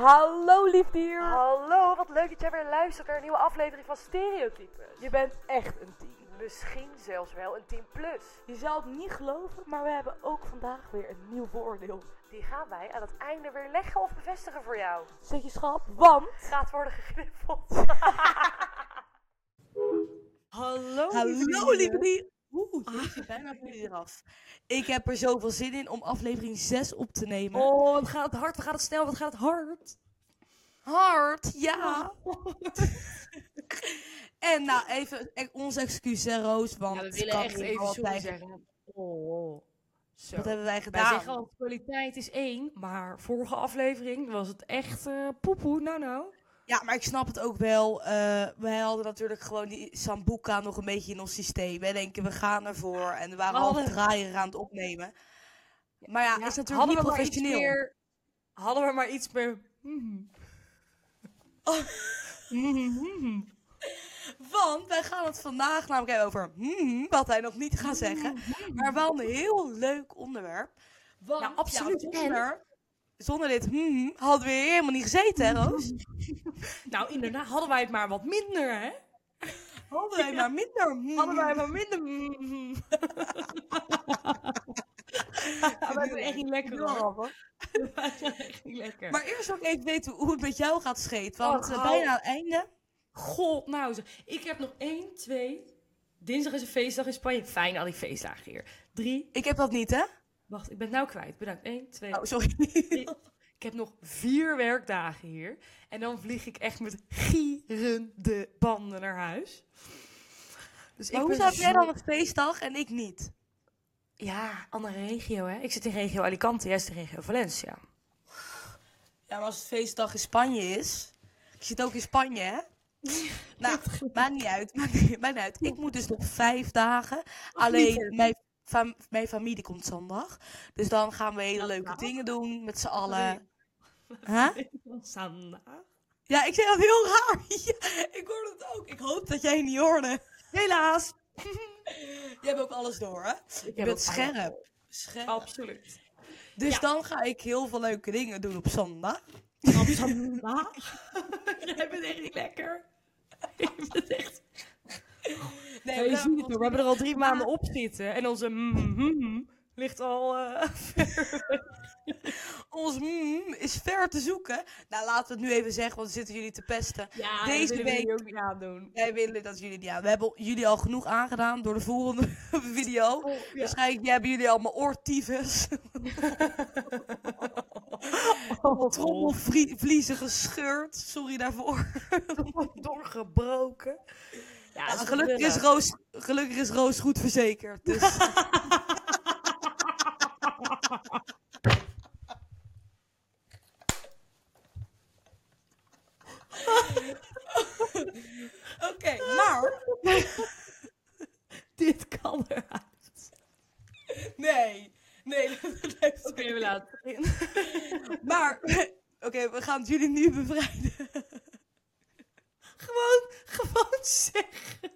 Hallo liefdier. Hallo, wat leuk dat jij weer luistert naar een nieuwe aflevering van Stereotypes. Je bent echt een team. Misschien zelfs wel een 10 plus. Je zal het niet geloven, maar we hebben ook vandaag weer een nieuw vooroordeel. Die gaan wij aan het einde weer leggen of bevestigen voor jou. Zet je schap, want... Gaat worden gegriffeld. Hallo, Hallo die. Oeh, jeetje, bijna ben je eraf. Ik heb er zoveel zin in om aflevering 6 op te nemen. Oh, wat gaat het hard, wat gaat het snel, wat gaat het hard. hard, ja. en nou, even e- ons excuus, hè, Roos, want Ja, we willen echt even sorry altijd. zeggen. Oh, zo. Wat hebben wij Wij gedaan? zeggen altijd kwaliteit is één, maar vorige aflevering was het echt eh poepoe, nou nou. Ja, maar ik snap het ook wel. eh wij hadden natuurlijk gewoon die Sambuca nog een beetje in ons systeem. Wij denken, we gaan ervoor. En we waren We half hadden- draaier aan het opnemen. Maar ja, Ja, is natuurlijk niet professioneel. meer- hadden we maar iets meer... Want wij gaan het vandaag namelijk hebben over hmm, wat wij nog niet gaan zeggen. Maar wel een heel leuk onderwerp. Want, Nou, absoluut. ja, zonder, dit hmm, hadden we hier helemaal niet gezeten, hè Roos? Nou, inderdaad, hadden wij het maar wat minder, hè? Hadden wij maar minder. Hadden wij maar minder... mhm. Ja, wij zijn echt niet lekker, hoor. Wij zijn echt niet lekker. Maar eerst wil ik even weten hoe het met jou gaat scheet. Want Oh, eh, bijna aan het einde. God, nou zeg. Ik heb nog één, twee. Dinsdag is een feestdag in Spanje. Fijn, al die feestdagen hier. Drie. Ik heb dat niet, hè? Wacht, ik ben het nou kwijt. Bedankt. Eén, twee. Oh, sorry. drie. Ik heb nog vier werkdagen hier. En dan vlieg ik echt met gierende banden naar huis. Dus Maar ik hoe heb jij dan een feestdag en ik niet? Ja, andere regio hè. Ik zit in regio Alicante, jij zit in regio Valencia. Ja, maar als het feestdag in Spanje is. Ik zit ook in Spanje, hè? nou, maakt niet uit. Maakt niet, maakt niet uit. Ik moet dus nog vijf dagen. Alleen mijn, fam- mijn familie komt zondag. Dus dan gaan we hele leuke dingen doen met z'n allen. Huh? Sanna. Ja, ik zeg dat heel raar. Ja, ik hoorde het ook. Ik hoop dat jij het niet hoorde. Helaas. Je hebt ook alles door, hè? Je heb bent scherp. Scherp. Absoluut. Dus Ja. dan ga ik heel veel leuke dingen doen op zondag. Sanna. Jij bent echt niet lekker. Je bent echt... Nee, je ziet het we hebben er al drie maanden op zitten. En onze mm, ligt al eh, ver weg. Ons mm is ver te zoeken. Nou, laten we het nu even zeggen, want we zitten jullie te pesten. Ja, Deze we week- jullie ook niet aandoen. Wij willen dat jullie, we hebben jullie al genoeg aangedaan door de volgende video. Oh, Waarschijnlijk hebben jullie allemaal oortyfus. Trommelvliezen gescheurd. Sorry daarvoor. Doorgebroken. Ja, gelukkig, is Roos, gelukkig is Roos goed verzekerd. Dus Oké, maar... Dit kan eruit. Nee, nee. dat blijft Oké, we laten. Maar, oké, we gaan jullie nu bevrijden. Zeggen.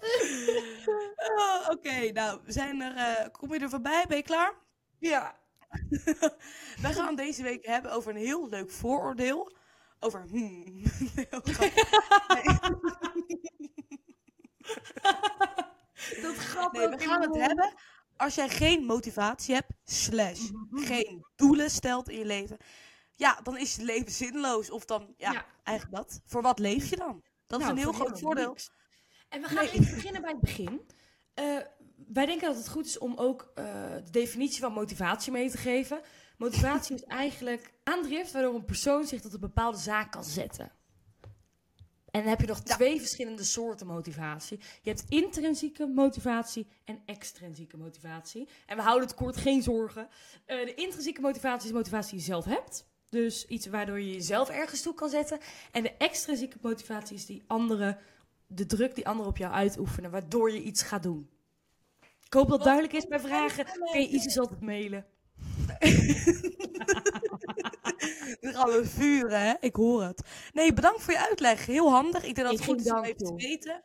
Ah, oké, nou, we zijn er, eh, kom je er voorbij? Ben je klaar? Ja. We gaan deze week hebben over een heel leuk vooroordeel. Over hmm. Nee. Dat Nee, we gaan het hebben als jij geen motivatie hebt, slash geen doelen stelt in je leven. Ja, dan is je leven zinloos. Of dan, ja, Ja. eigenlijk dat. Voor wat leef je dan? Dat is Nou, een heel groot voordeel. niks. En we gaan Nee. even beginnen bij het begin. Eh, wij denken dat het goed is om ook eh, de definitie van motivatie mee te geven. Motivatie is eigenlijk aandrift waardoor een persoon zich tot een bepaalde zaak kan zetten. En dan heb je nog twee verschillende soorten motivatie. Je hebt intrinsieke motivatie en extrinsieke motivatie. En we houden het kort, geen zorgen. Eh, de intrinsieke motivatie is motivatie die je zelf hebt. Dus iets waardoor je jezelf ergens toe kan zetten. En de extrinsieke motivatie is die andere, de druk die anderen op jou uitoefenen, waardoor je iets gaat doen. Ik hoop dat duidelijk is bij vragen. Kun je Isis altijd mailen. Dan gaan we vuren, hè? Ik hoor het. Nee, bedankt voor je uitleg. Heel handig. Ik denk dat het goed is om even te weten.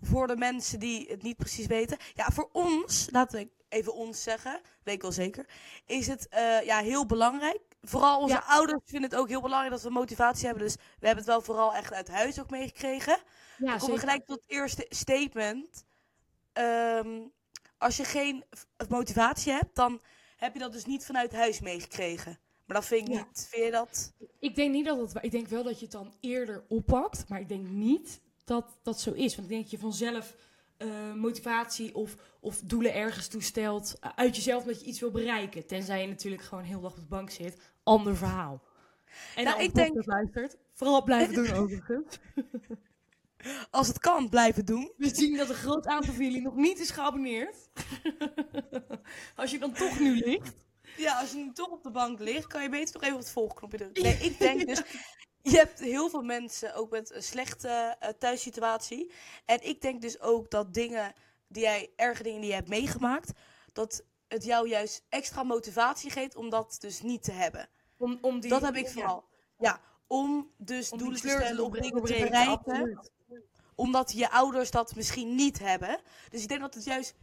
Voor de mensen die het niet precies weten. Ja, voor ons, laten we even ons zeggen, weet ik wel zeker, is het eh, ja, heel belangrijk. Vooral onze Ja. ouders vinden het ook heel belangrijk dat we motivatie hebben. Dus we hebben het wel vooral echt uit huis ook meegekregen. Ja, Dan gelijk tot het eerste statement. Ehm, als je geen motivatie hebt, dan heb je dat dus niet vanuit huis meegekregen. Maar dat vind ik Ja. niet. Vind je dat? Ik denk niet dat het. Ik denk wel dat je het dan eerder oppakt, maar ik denk niet dat dat zo is. Want ik denk dat je vanzelf eh, motivatie of, of doelen ergens toestelt eh, uit jezelf dat je iets wil bereiken. Tenzij je natuurlijk gewoon heel dag op de bank zit. Ander verhaal. En Nou, ik denk- podcast luistert, vooral blijven doen overigens. Als het kan, blijven doen. We zien dat een groot aantal van jullie nog niet is geabonneerd. Als je dan toch nu ligt. Ja, als je nu toch op de bank ligt, kan je beter nog even op het volgknopje drukken. Nee, ik denk dus... Je hebt heel veel mensen ook met een slechte eh, thuissituatie. En ik denk dus ook dat dingen die jij, erge dingen die je hebt meegemaakt, dat het jou juist extra motivatie geeft om dat dus niet te hebben. Om, om die, dat heb ik vooral. Ja, om dus om doelen te stellen, om dingen te bereiken. absoluut. Omdat je ouders dat misschien niet hebben. Dus ik denk dat het juist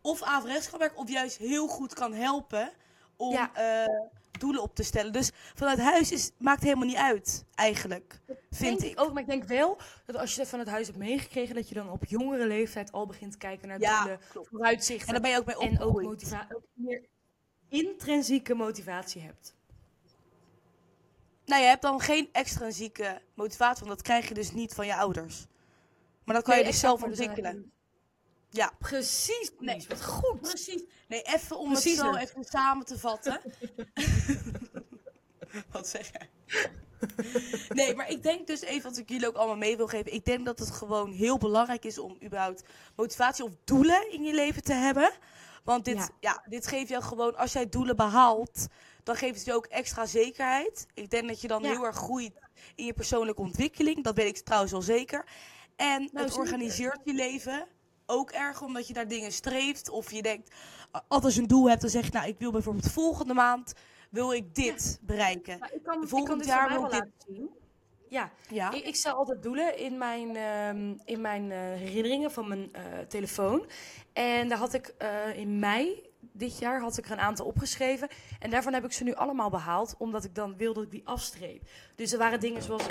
of averechts kan werken, of juist heel goed kan helpen om Ja. eh, doelen op te stellen. Dus vanuit huis is, maakt helemaal niet uit, eigenlijk. Vind ik. ook, maar ik denk wel dat als je dat van het huis hebt meegekregen, dat je dan op jongere leeftijd al begint te kijken naar Ja, doelen, klopt. vooruitzichten En daar ben je ook mee en ook, opgegroeid. motiva- ook meer intrinsieke motivatie hebt. Nou, je hebt dan geen extrinsieke motivatie, want dat krijg je dus niet van je ouders. Maar dat kan Nee, je dus zelf dus dan ontwikkelen. Je- Ja. Precies, Nee. Wat goed. Precies. Nee, even om Precies het zo even samen te vatten. Wat zeg jij? nee, maar ik denk dus even wat ik jullie ook allemaal mee wil geven. Ik denk dat het gewoon heel belangrijk is om überhaupt motivatie of doelen in je leven te hebben. Want dit, Ja. ja. dit geeft jou gewoon, als jij doelen behaalt, dan geeft het je ook extra zekerheid. Ik denk dat je dan Ja. heel erg groeit in je persoonlijke ontwikkeling. Dat weet ik trouwens wel zeker. En Nou, het zeker. organiseert je leven ook erg omdat je naar dingen streeft. Of je denkt, a- als je een doel hebt, dan zeg je, nou, ik wil bijvoorbeeld volgende maand, wil ik dit bereiken. Ik kan, ik Volgend jaar wil ik dit- zien. Ja, Ja, Ik, ik stel altijd doelen in mijn, ehm, in mijn eh, herinneringen van mijn eh, telefoon. En daar had ik eh, in mei dit jaar had ik er een aantal opgeschreven. En daarvan heb ik ze nu allemaal behaald, omdat ik dan wilde dat ik die afstreep. Dus er waren dingen zoals,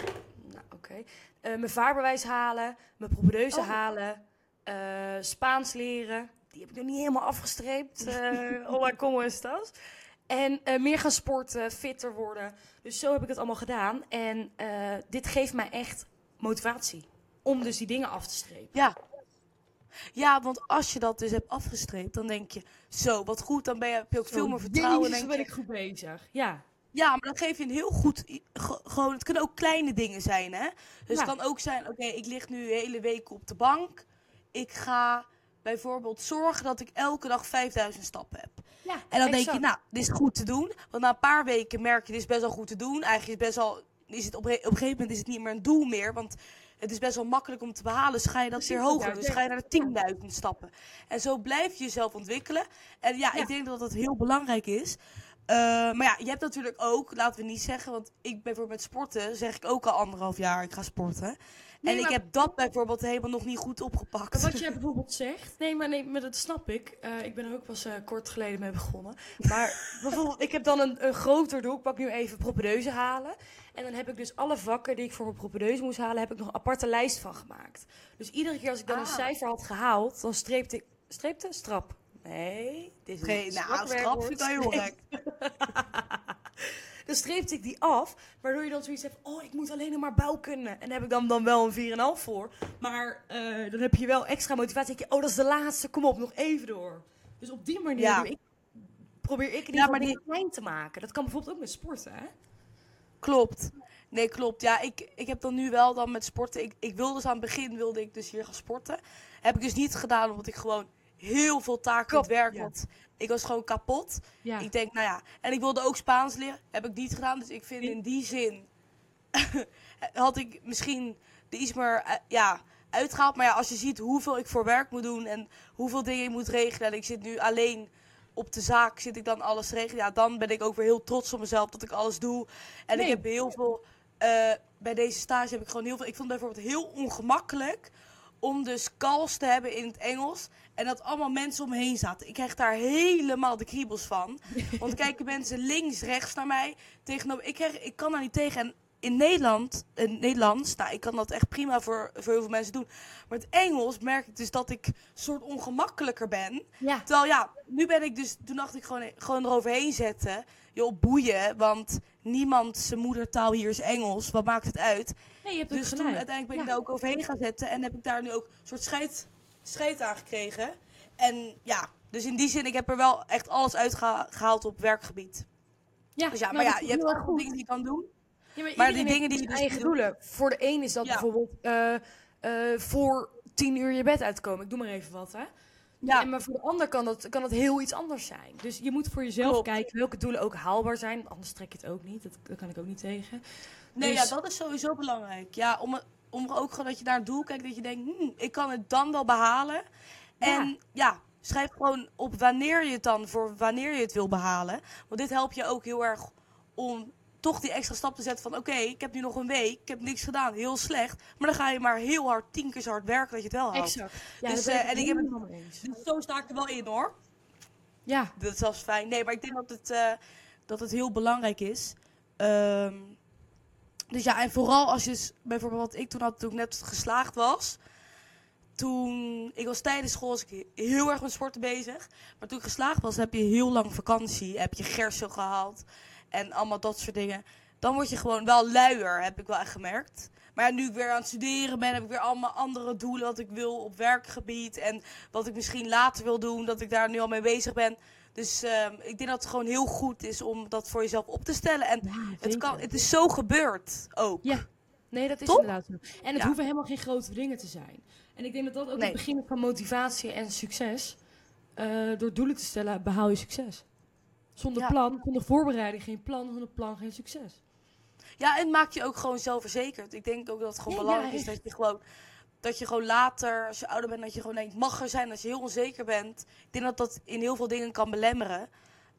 nou oké, eh, mijn vaarbewijs halen, mijn propedeuse Oh. halen, eh, Spaans leren. Die heb ik nog niet helemaal afgestreept. eh hola, como estas? En eh, meer gaan sporten, fitter worden. Dus zo heb ik het allemaal gedaan. En dit geeft mij echt motivatie. Om dus die dingen af te strepen. ja. Ja, want als je dat dus hebt afgestreept, dan denk je, zo, wat goed, dan ben je, heb je ook veel meer vertrouwen. Denk ben ik goed bezig. Ja. Ja, maar dan geef je een heel goed. Gewoon, het kunnen ook kleine dingen zijn, hè? Dus Ja. het kan ook zijn: oké, ik lig nu de hele week op de bank. Ik ga bijvoorbeeld zorgen dat ik elke dag 5000 stappen heb. ja En dan denk je, nou, dit is goed te doen. Want na een paar weken merk je, dit is best wel goed te doen. Eigenlijk is best wel. Is het op, een- op een gegeven moment is het niet meer een doel meer. Want het is best wel makkelijk om te behalen. Dus ga je dat weer hoger. Dus ga je naar de 10.000 stappen. En zo blijf je jezelf ontwikkelen. En ja, Ja. ik denk dat dat heel belangrijk is. Eh, maar ja, je hebt natuurlijk ook, laten we niet zeggen, want ik bijvoorbeeld met sporten zeg ik ook al anderhalf jaar ik ga sporten. Nee, en ik heb dat bijvoorbeeld helemaal nog niet goed opgepakt. Wat jij bijvoorbeeld zegt. Nee, maar, nee, maar dat snap ik. Eh, ik ben er ook pas eh, kort geleden mee begonnen. Maar bijvoorbeeld, ik heb dan een, een groter doel. Ik pak nu even propedeuse halen. En dan heb ik dus alle vakken die ik voor mijn propedeuse moest halen, heb ik nog een aparte lijst van gemaakt. Dus iedere keer als ik dan een Ah. cijfer had gehaald, dan streepte ik. Streepte? Strap. Nee, dit is Geen, een nou, strap vind ik heel gek. Dan streepte ik die af, waardoor je dan zoiets hebt, oh, ik moet alleen nog maar bouwkunde. En daar heb ik dan, dan wel een 4,5 voor. Maar eh, dan heb je wel extra motivatie. Denk je, oh, dat is de laatste, kom op, nog even door. Dus op die manier Ja. doe ik, probeer ik in Ja, maar dingen klein te maken. Dat kan bijvoorbeeld ook met sporten, hè? Klopt. Nee, klopt. Ja, ik, ik heb dan nu wel dan met sporten. Ik, ik wilde dus aan het begin wilde ik dus hier gaan sporten. Heb ik dus niet gedaan omdat ik gewoon heel veel taken aan het werk ja. Ik was gewoon kapot. Ja. Ik denk, nou ja. En ik wilde ook Spaans leren. Heb ik niet gedaan. Dus ik vind in die zin had ik misschien er iets meer eh, ja, uitgehaald. Maar ja, als je ziet hoeveel ik voor werk moet doen en hoeveel dingen ik moet regelen. En ik zit nu alleen op de zaak, zit ik dan alles regelen. Ja, dan ben ik ook weer heel trots op mezelf dat ik alles doe. En Nee. ik heb heel veel, eh, bij deze stage heb ik gewoon heel veel. Ik vond het bijvoorbeeld heel ongemakkelijk om dus calls te hebben in het Engels En dat allemaal mensen om me heen zaten. Ik krijg daar helemaal de kriebels van. Want kijken mensen links, rechts naar mij. Tegenover, ik, krijg, ik kan daar niet tegen. En in Nederland, in Nederlands, nou, ik kan dat echt prima voor, voor heel veel mensen doen. Maar het Engels merk ik dus dat ik soort ongemakkelijker ben. Ja. Terwijl ja, nu ben ik dus, toen dacht ik gewoon, gewoon eroverheen zetten. Joh, boeien, want niemand zijn moedertaal hier is Engels. Wat maakt het uit? Nee, je hebt ook Dus toen uiteindelijk ben ik Ja. daar ook overheen gaan zetten. En heb ik daar nu ook een soort scheid, scheid aan gekregen. En ja, dus in die zin, ik heb er wel echt alles uitgehaald op werkgebied. Ja, Dus ja, nou, maar ja, je hebt goed. dingen die je kan doen. Ja, maar, die dingen die je dus eigen doelen. Voor de een is dat Ja. bijvoorbeeld eh, eh, voor tien uur je bed uitkomen. Ik doe maar even wat, hè. Ja, En maar voor de ander kan dat, kan dat heel iets anders zijn. Dus je moet voor jezelf Klopt. kijken welke doelen ook haalbaar zijn. Anders trek je het ook niet. Dat, kan ik ook niet tegen. nee, dus- ja, dat is sowieso belangrijk. Ja, om, om ook gewoon dat je naar een doel kijkt, dat je denkt, hm, ik kan het dan wel behalen. En ja, schrijf gewoon op wanneer je het dan, voor wanneer je het wil behalen. Want dit helpt je ook heel erg om toch die extra stap te zetten van, oké, ik heb nu nog een week, ik heb niks gedaan, heel slecht. Maar dan ga je maar heel hard, tien keer zo hard werken dat je het wel haalt. Exact. Ja, Dus, eh, en ik heb het- eens. Dus zo sta ik er wel in hoor. Ja, Dat is zelfs fijn. Nee, maar ik denk dat het, eh, dat het heel belangrijk is. Ehm, dus ja, en vooral als je bijvoorbeeld wat ik toen had, toen ik net geslaagd was. Toen, ik was tijdens school was ik heel erg met sporten bezig. Maar toen ik geslaagd was, heb je heel lang vakantie. Heb je gerso gehaald. En allemaal dat soort dingen. Dan word je gewoon wel luier, heb ik wel echt gemerkt. Maar ja, nu ik weer aan het studeren ben, heb ik weer allemaal andere doelen wat ik wil op werkgebied. En wat ik misschien later wil doen, dat ik daar nu al mee bezig ben. Dus ehm, ik denk dat het gewoon heel goed is om dat voor jezelf op te stellen. En het, kan, het is zo gebeurd ook. Ja. Nee, dat is inderdaad zo. En het Ja. hoeven helemaal geen grote dingen te zijn. En ik denk dat dat ook Nee. het begin is van motivatie en succes. Eh, door doelen te stellen behaal je succes. Zonder Ja. plan, zonder voorbereiding geen plan, zonder plan geen succes. Ja, en het maakt je ook gewoon zelfverzekerd. Ik denk ook dat het gewoon Ja, belangrijk ja, is dat je gewoon... Dat je gewoon later, als je ouder bent, dat je gewoon denkt, mag er zijn als je heel onzeker bent. Ik denk dat dat in heel veel dingen kan belemmeren.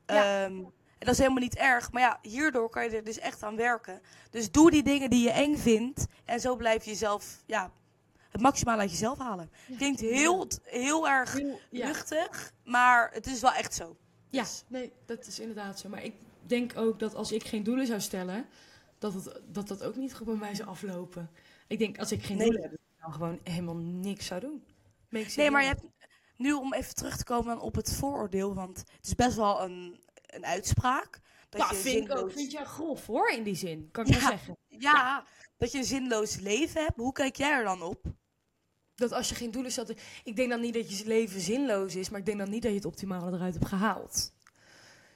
Ehm, en dat is helemaal niet erg. Maar ja, hierdoor kan je er dus echt aan werken. Dus doe die dingen die je eng vindt. En zo blijf je jezelf, ja, het maximaal uit jezelf halen. Klinkt heel, heel erg luchtig, maar het is wel echt zo. Ja, nee, dat is inderdaad zo. Maar ik denk ook dat als ik geen doelen zou stellen, dat het, dat, dat ook niet gewoon bij mij zou aflopen. Ik denk, als ik geen Nee. doelen heb, dat ik dan gewoon helemaal niks zou doen. Nee, maar je hebt nu om even terug te komen dan op het vooroordeel, want het is best wel een, een uitspraak. Dat Ja, je vind ik ook. Vind jij grof hoor, in die zin. Kan ik wel Ja. zeggen. Ja, dat je een zinloos leven hebt. Hoe kijk jij er dan op? Dat als je geen doelen stelt... Ik denk dan niet dat je leven zinloos is, maar ik denk dan niet dat je het optimale eruit hebt gehaald.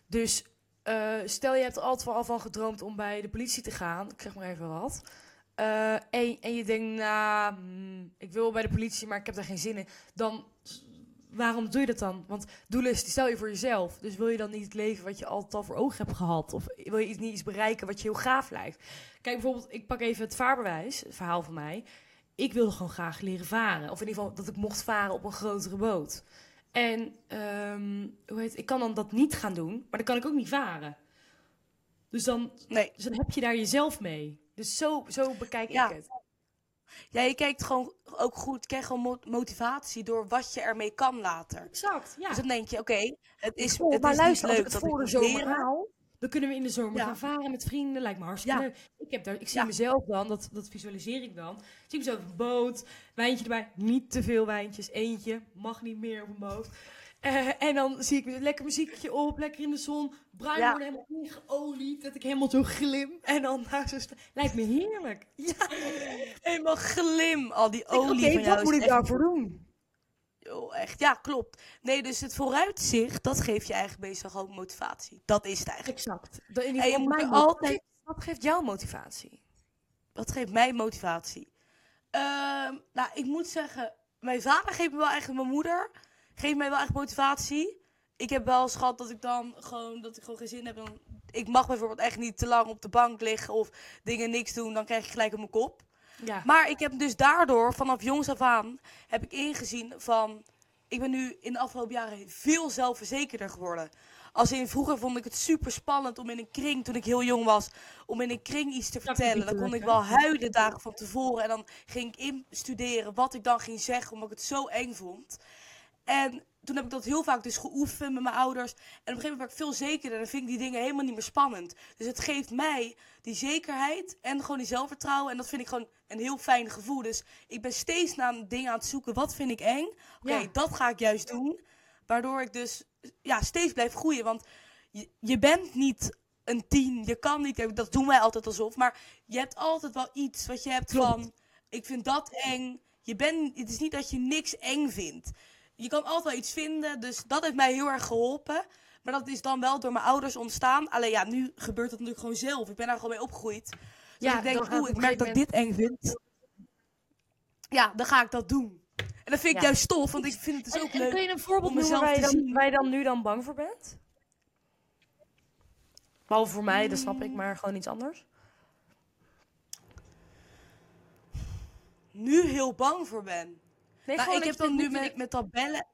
Dus eh, stel je hebt er altijd al van gedroomd om bij de politie te gaan, ik zeg maar even wat. Eh, en, en je denkt, nou, hmm, ik wil bij de politie, maar ik heb daar geen zin in. Dan, waarom doe je dat dan? Want doelen stel je voor jezelf. Dus wil je dan niet het leven wat je altijd al voor ogen hebt gehad? Of wil je iets, niet iets bereiken wat je heel gaaf lijkt? Kijk, bijvoorbeeld, ik pak even het vaarbewijs, het verhaal van mij. Ik wilde gewoon graag leren varen. Of in ieder geval dat ik mocht varen op een grotere boot. En ehm, hoe heet, ik kan dan dat niet gaan doen, maar dan kan ik ook niet varen. Dus dan, Nee. dus dan heb je daar jezelf mee. Dus zo, zo bekijk Ja. ik het. Ja, je kijkt gewoon ook goed, krijg gewoon mo- motivatie door wat je ermee kan later. Exact, ja. Dus dan denk je, oké, het is, het maar is luister, niet als leuk ik het dat voor de zomer haal, dan kunnen we in de zomer Ja. gaan varen met vrienden. Lijkt me hartstikke Ja. leuk. Ik, heb daar, ik zie Ja. mezelf dan, dat, dat visualiseer ik dan. Ik zie mezelf op een boot, wijntje erbij. Niet te veel wijntjes, eentje. Mag niet meer op een boot. Eh, en dan zie ik lekker muziekje op, lekker in de zon. Bruin Ja. worden, helemaal ingeolied, dat ik helemaal zo glim. En dan nou zo Lijkt me heerlijk. Ja. Helemaal glim, al die olie van jou. wat is moet ik daarvoor doen? Joh, echt, ja, klopt. Nee, dus het vooruitzicht, dat geeft je eigenlijk meestal gewoon motivatie. Dat is het eigenlijk. Exact. En je moet altijd Wat geeft jou motivatie? Wat geeft mij motivatie? Ehm, nou, ik moet zeggen, mijn vader geeft me wel echt, mijn moeder geeft mij wel echt motivatie. Ik heb wel eens gehad dat ik dan gewoon, dat ik gewoon geen zin heb. Dan, ik mag bijvoorbeeld echt niet te lang op de bank liggen of dingen niks doen, dan krijg ik gelijk op mijn kop. Ja. Maar ik heb dus daardoor, vanaf jongs af aan, heb ik ingezien van... Ik ben nu in de afgelopen jaren veel zelfverzekerder geworden. Als in vroeger vond ik het super spannend om in een kring, toen ik heel jong was, om in een kring iets te vertellen. Dan kon ik wel huilen dagen van tevoren. En dan ging ik instuderen wat ik dan ging zeggen, omdat ik het zo eng vond. En toen heb ik dat heel vaak dus geoefend met mijn ouders. En op een gegeven moment werd ik veel zekerder. En dan vind ik die dingen helemaal niet meer spannend. Dus het geeft mij die zekerheid en gewoon die zelfvertrouwen. En dat vind ik gewoon een heel fijn gevoel. Dus ik ben steeds naar dingen aan het zoeken. Wat vind ik eng? Oké, Ja. dat ga ik juist doen. Waardoor ik dus ja, steeds blijf groeien. Want je, je bent niet een tien. Je kan niet, dat doen wij altijd alsof. Maar je hebt altijd wel iets wat je hebt Klopt. van... Ik vind dat eng. Je bent, het is niet dat je niks eng vindt. Je kan altijd wel iets vinden. Dus dat heeft mij heel erg geholpen. Maar dat is dan wel door mijn ouders ontstaan. Alleen ja, nu gebeurt dat natuurlijk gewoon zelf. Ik ben daar gewoon mee opgegroeid. Dus Ja, ik denk, oeh, ik merk dat ik dit eng vind. Ja, dan ga ik dat doen. En dat vind ik Ja. juist tof, want ik vind het dus En, ook en leuk. kun je een voorbeeld noemen waar je, dan, zien. waar je dan nu dan bang voor bent? Behalve voor mij, dat snap ik, maar gewoon iets anders. Nu heel bang voor ben. Nee, Nou, gewoon ik heb dan nu dit niet- met, met dat bellen.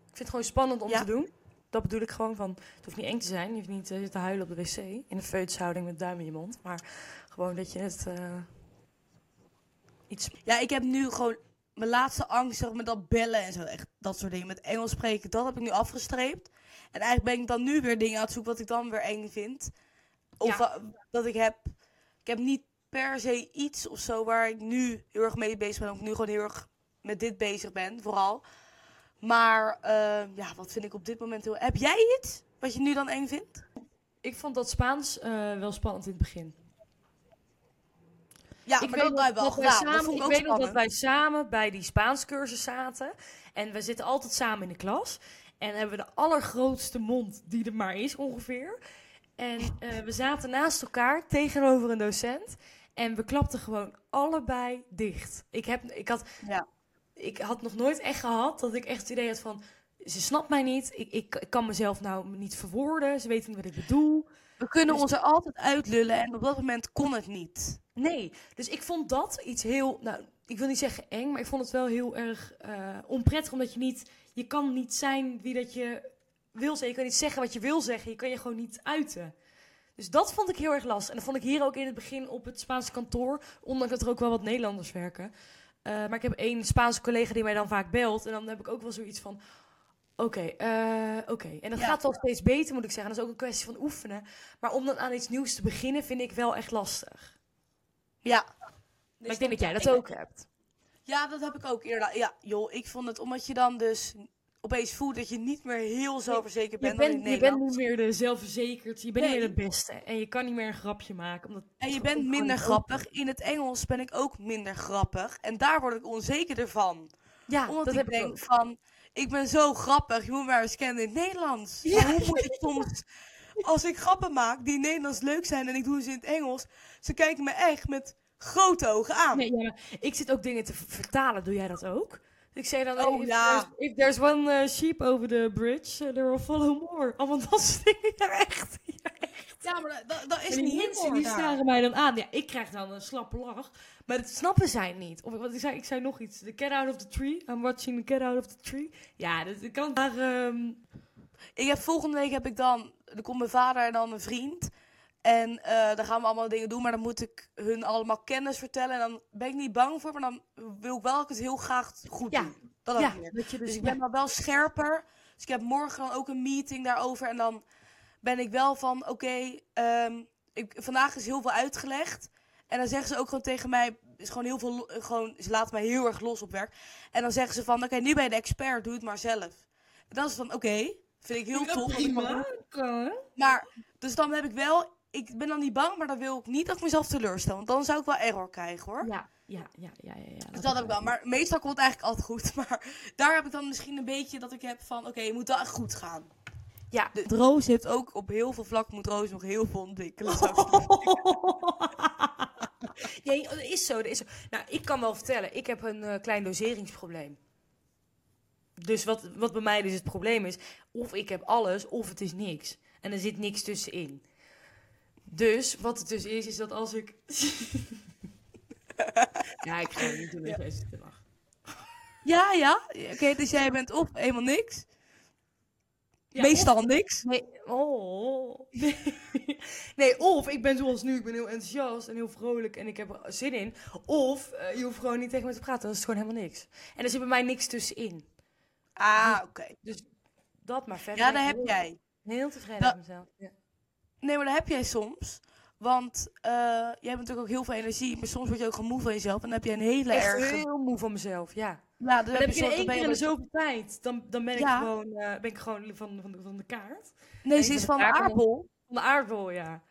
Ik vind het gewoon spannend om Ja. te doen. Dat bedoel ik gewoon van, het hoeft niet eng te zijn. Je hoeft niet eh, te huilen op de wc. In een feutshouding met duim in je mond. Maar gewoon dat je het eh, iets... Ja, ik heb nu gewoon mijn laatste angst, zeg met dat bellen en zo. Echt dat soort dingen. Met Engels spreken, dat heb ik nu afgestreept. En eigenlijk ben ik dan nu weer dingen aan het zoeken wat ik dan weer eng vind. Of Ja. dat ik heb. Ik heb niet per se iets of zo waar ik nu heel erg mee bezig ben. Of ik nu gewoon heel erg met dit bezig ben, vooral. Maar eh, ja, wat vind ik op dit moment heel. Heb jij iets wat je nu dan eng vindt? Ik vond dat Spaans eh, wel spannend in het begin. Ja, ik maar weet dat wij gedaan. dat samen, vond ik weet nog dat wij samen bij die Spaanscursus zaten. En we zitten altijd samen in de klas. En hebben we de allergrootste mond die er maar is ongeveer. En eh, we zaten naast elkaar tegenover een docent. En we klapten gewoon allebei dicht. Ik, heb, ik, had, Ja. Ik had nog nooit echt gehad dat ik echt het idee had van... Ze snapt mij niet. Ik, ik, ik kan mezelf nou niet verwoorden. Ze weten niet wat ik bedoel. We kunnen Dus- ons er altijd uitlullen en op dat moment kon het niet. Nee, dus ik vond dat iets heel, nou, ik wil niet zeggen eng, maar ik vond het wel heel erg eh, onprettig, omdat je niet, je kan niet zijn wie dat je wil zijn. Je kan niet zeggen wat je wil zeggen, je kan je gewoon niet uiten. Dus dat vond ik heel erg lastig. En dat vond ik hier ook in het begin op het Spaanse kantoor, ondanks dat er ook wel wat Nederlanders werken. Eh, maar ik heb één Spaanse collega die mij dan vaak belt en dan heb ik ook wel zoiets van, oké, eh, oké. En dat Ja. gaat wel steeds beter, moet ik zeggen. Dat is ook een kwestie van oefenen. Maar om dan aan iets nieuws te beginnen, vind ik wel echt lastig. Ja. Maar ik denk dat jij dat ook hebt. Ja, dat heb ik ook eerder. Ja, joh, ik vond het omdat je dan dus opeens voelt dat je niet meer heel zelfverzekerd Je bent, in bent, je bent niet meer de zelfverzekerd, je bent niet Nee. meer de beste. En je kan niet meer een grapje maken. Omdat En je bent minder grappig. In het Engels ben ik ook minder grappig. En daar word ik onzekerder van. Ja, Omdat dat ik heb ik denk ook. van, ik ben zo grappig, je moet maar eens kennen in het Nederlands. Ja, Maar hoe moet ik soms, als ik grappen maak die in Nederlands leuk zijn en ik doe ze in het Engels, ze kijken me echt met grote ogen aan. Nee, ja, ik zit ook dingen te vertalen. Doe jij dat ook? Ik zei dan, Oh, if, ja. there's, if there's one eh, sheep over the bridge, uh, there will follow more. Allemaal dat soort dingen. Ja, echt. Ja, maar dat, is En die niet mensen humor die staren mij dan aan. Ja, ik krijg dan een slappe lach. Maar dat snappen zij niet. Of wat ik zei, ik zei nog iets. The cat out of the tree. I'm watching the cat out of the tree. Ja, dat ik kan daar... ehm, Ik heb volgende week heb ik dan, er komt mijn vader en dan een vriend. En eh, dan gaan we allemaal dingen doen, maar dan moet ik hun allemaal kennis vertellen. En dan ben ik niet bang voor, maar dan wil ik wel dat ik het heel graag goed Ja. doen. Dat ja, meer. dat je dus... Dus ik ben dan wel scherper. Dus ik heb morgen dan ook een meeting daarover. En dan ben ik wel van, oké, ehm, ik vandaag is heel veel uitgelegd. En dan zeggen ze ook gewoon tegen mij, is gewoon heel veel, gewoon, ze laten mij heel erg los op werk. En dan zeggen ze van, oké, nu ben je de expert, doe het maar zelf. En dat is van, oké, vind ik heel Ja, tof. Maar, dus dan heb ik wel, ik ben dan niet bang, maar dan wil ik niet dat ik mezelf teleurstel. Want dan zou ik wel error krijgen hoor. Ja, ja, ja, ja, ja. ja Dus dat heb ik wel. Maar meestal komt het eigenlijk altijd goed. Maar daar heb ik dan misschien een beetje dat ik heb van, oké, je moet wel echt goed gaan. Ja. De, Roos heeft ook op heel veel vlakken, moet Roos nog heel veel ontwikkelen. nee, dat is zo, dat is zo. Nou, ik kan wel vertellen, ik heb een eh, klein doseringsprobleem. Dus wat, wat bij mij dus het probleem is, of ik heb alles, of het is niks. En er zit niks tussenin. Dus, wat het dus is, is dat als ik... ja, ik ga het niet doen, dat jij zit te lachen. ja, ja. Oké, dus jij bent of helemaal niks. Ja, meestal niks. Nee, oh. Nee. nee, of ik ben zoals nu, ik ben heel enthousiast en heel vrolijk en ik heb er zin in. Of eh, je hoeft gewoon niet tegen me te praten, dan is het gewoon helemaal niks. En er zit bij mij niks tussenin. Ah, oké. Dat maar verder. Ja, dat ik heb jij. Heel tevreden Dat- met mezelf. Ja. Nee, maar dat heb jij soms. Want eh, jij hebt natuurlijk ook heel veel energie, maar soms word je ook gewoon moe van jezelf. En dan heb je een hele Echt erge... heel moe van mezelf, ja. Ja, dan Dan heb ik in één keer je in de zoveel tijd. Dan, dan ben, ik Ja. gewoon, eh, ben ik gewoon van, van, de, van de kaart. Nee, ik ze is van de aardbol. Van de aardbol, ja.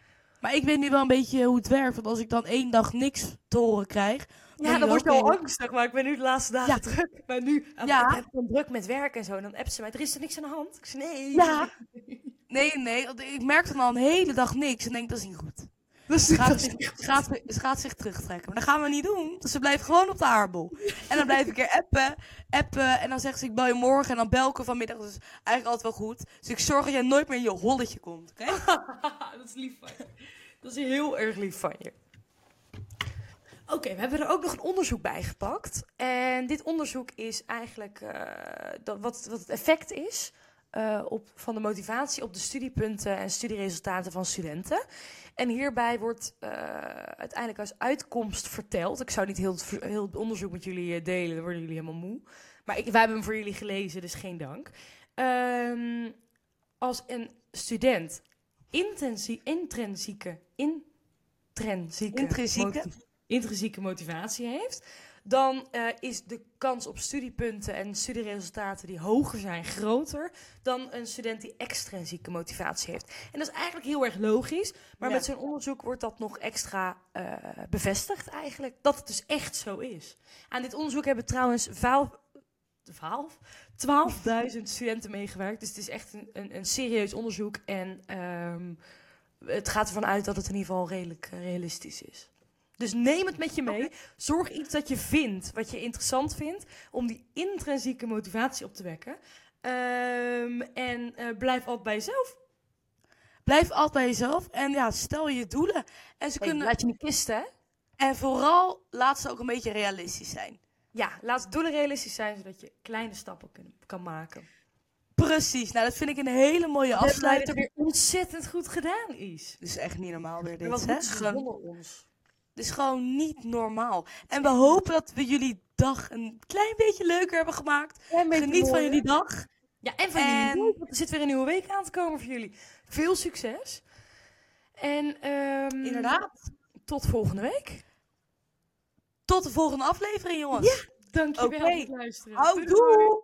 Maar ik weet nu wel een beetje hoe het werkt. Want als ik dan één dag niks te horen krijg... Ja, dan word je al ik- angstig, maar ik ben nu de laatste dagen Ja. druk. Maar nu, Ja. ik heb dan druk met werk en zo. En dan appt ze mij, er is er niks aan de hand. Ik zeg, nee. Ja. Nee, nee, want ik merk dan al een hele dag niks en denk dat is niet goed. Dus Ze gaat, gaat, ze gaat zich terugtrekken. Maar dat gaan we niet doen. Dus ze blijft gewoon op de aardbol. En dan blijf ik er appen, appen. En dan zegt ze, ik bel je morgen. En dan bel ik haar vanmiddag. Dus eigenlijk altijd wel goed. Dus ik zorg dat jij nooit meer in je holletje komt. Oké? dat is lief van je. Dat is heel erg lief van je. Oké, we hebben er ook nog een onderzoek bij gepakt. En dit onderzoek is eigenlijk eh, dat, wat, wat het effect is eh, op, van de motivatie op de studiepunten en studieresultaten van studenten. En hierbij wordt eh, uiteindelijk als uitkomst verteld. Ik zou niet heel heel het onderzoek met jullie eh, delen, dan worden jullie helemaal moe. Maar ik, wij hebben hem voor jullie gelezen, dus geen dank. Ehm, als een student intensie, intrinsieke, intrinsieke, Intrinsieke. intrinsieke motivatie heeft, dan eh, is de kans op studiepunten en studieresultaten die hoger zijn groter dan een student die extrinsieke motivatie heeft. En dat is eigenlijk heel erg logisch, maar Ja. met zo'n onderzoek wordt dat nog extra eh, bevestigd eigenlijk, dat het dus echt zo is. Aan dit onderzoek hebben trouwens vaal, vaal, 12.000 studenten meegewerkt, dus het is echt een, een, een serieus onderzoek en ehm, het gaat ervan uit dat het in ieder geval redelijk eh, realistisch is. Dus neem het met je mee. Zorg iets dat je vindt, wat je interessant vindt, om die intrinsieke motivatie op te wekken. Ehm, en eh, blijf altijd bij jezelf. Blijf altijd bij jezelf. En ja, stel je doelen. En, ze Hey, kunnen, laat je niet kisten, hè? en vooral laat ze ook een beetje realistisch zijn. Ja, laat doelen realistisch zijn, zodat je kleine stappen kan maken. Precies. Nou, dat vind ik een hele mooie Dat het afsluiter. weer ontzettend goed gedaan is. Dit is echt niet normaal weer Er dit, hè? ons. Is gewoon niet normaal. En we hopen dat we jullie dag een klein beetje leuker hebben gemaakt. Geniet van jullie dag. Ja, en van En- jullie want er zit weer een nieuwe week aan te komen voor jullie. Veel succes. En ehm, Inderdaad. tot volgende week. Tot de volgende aflevering, jongens. Dankjewel Oké. voor het luisteren. Oh, Doei, doei.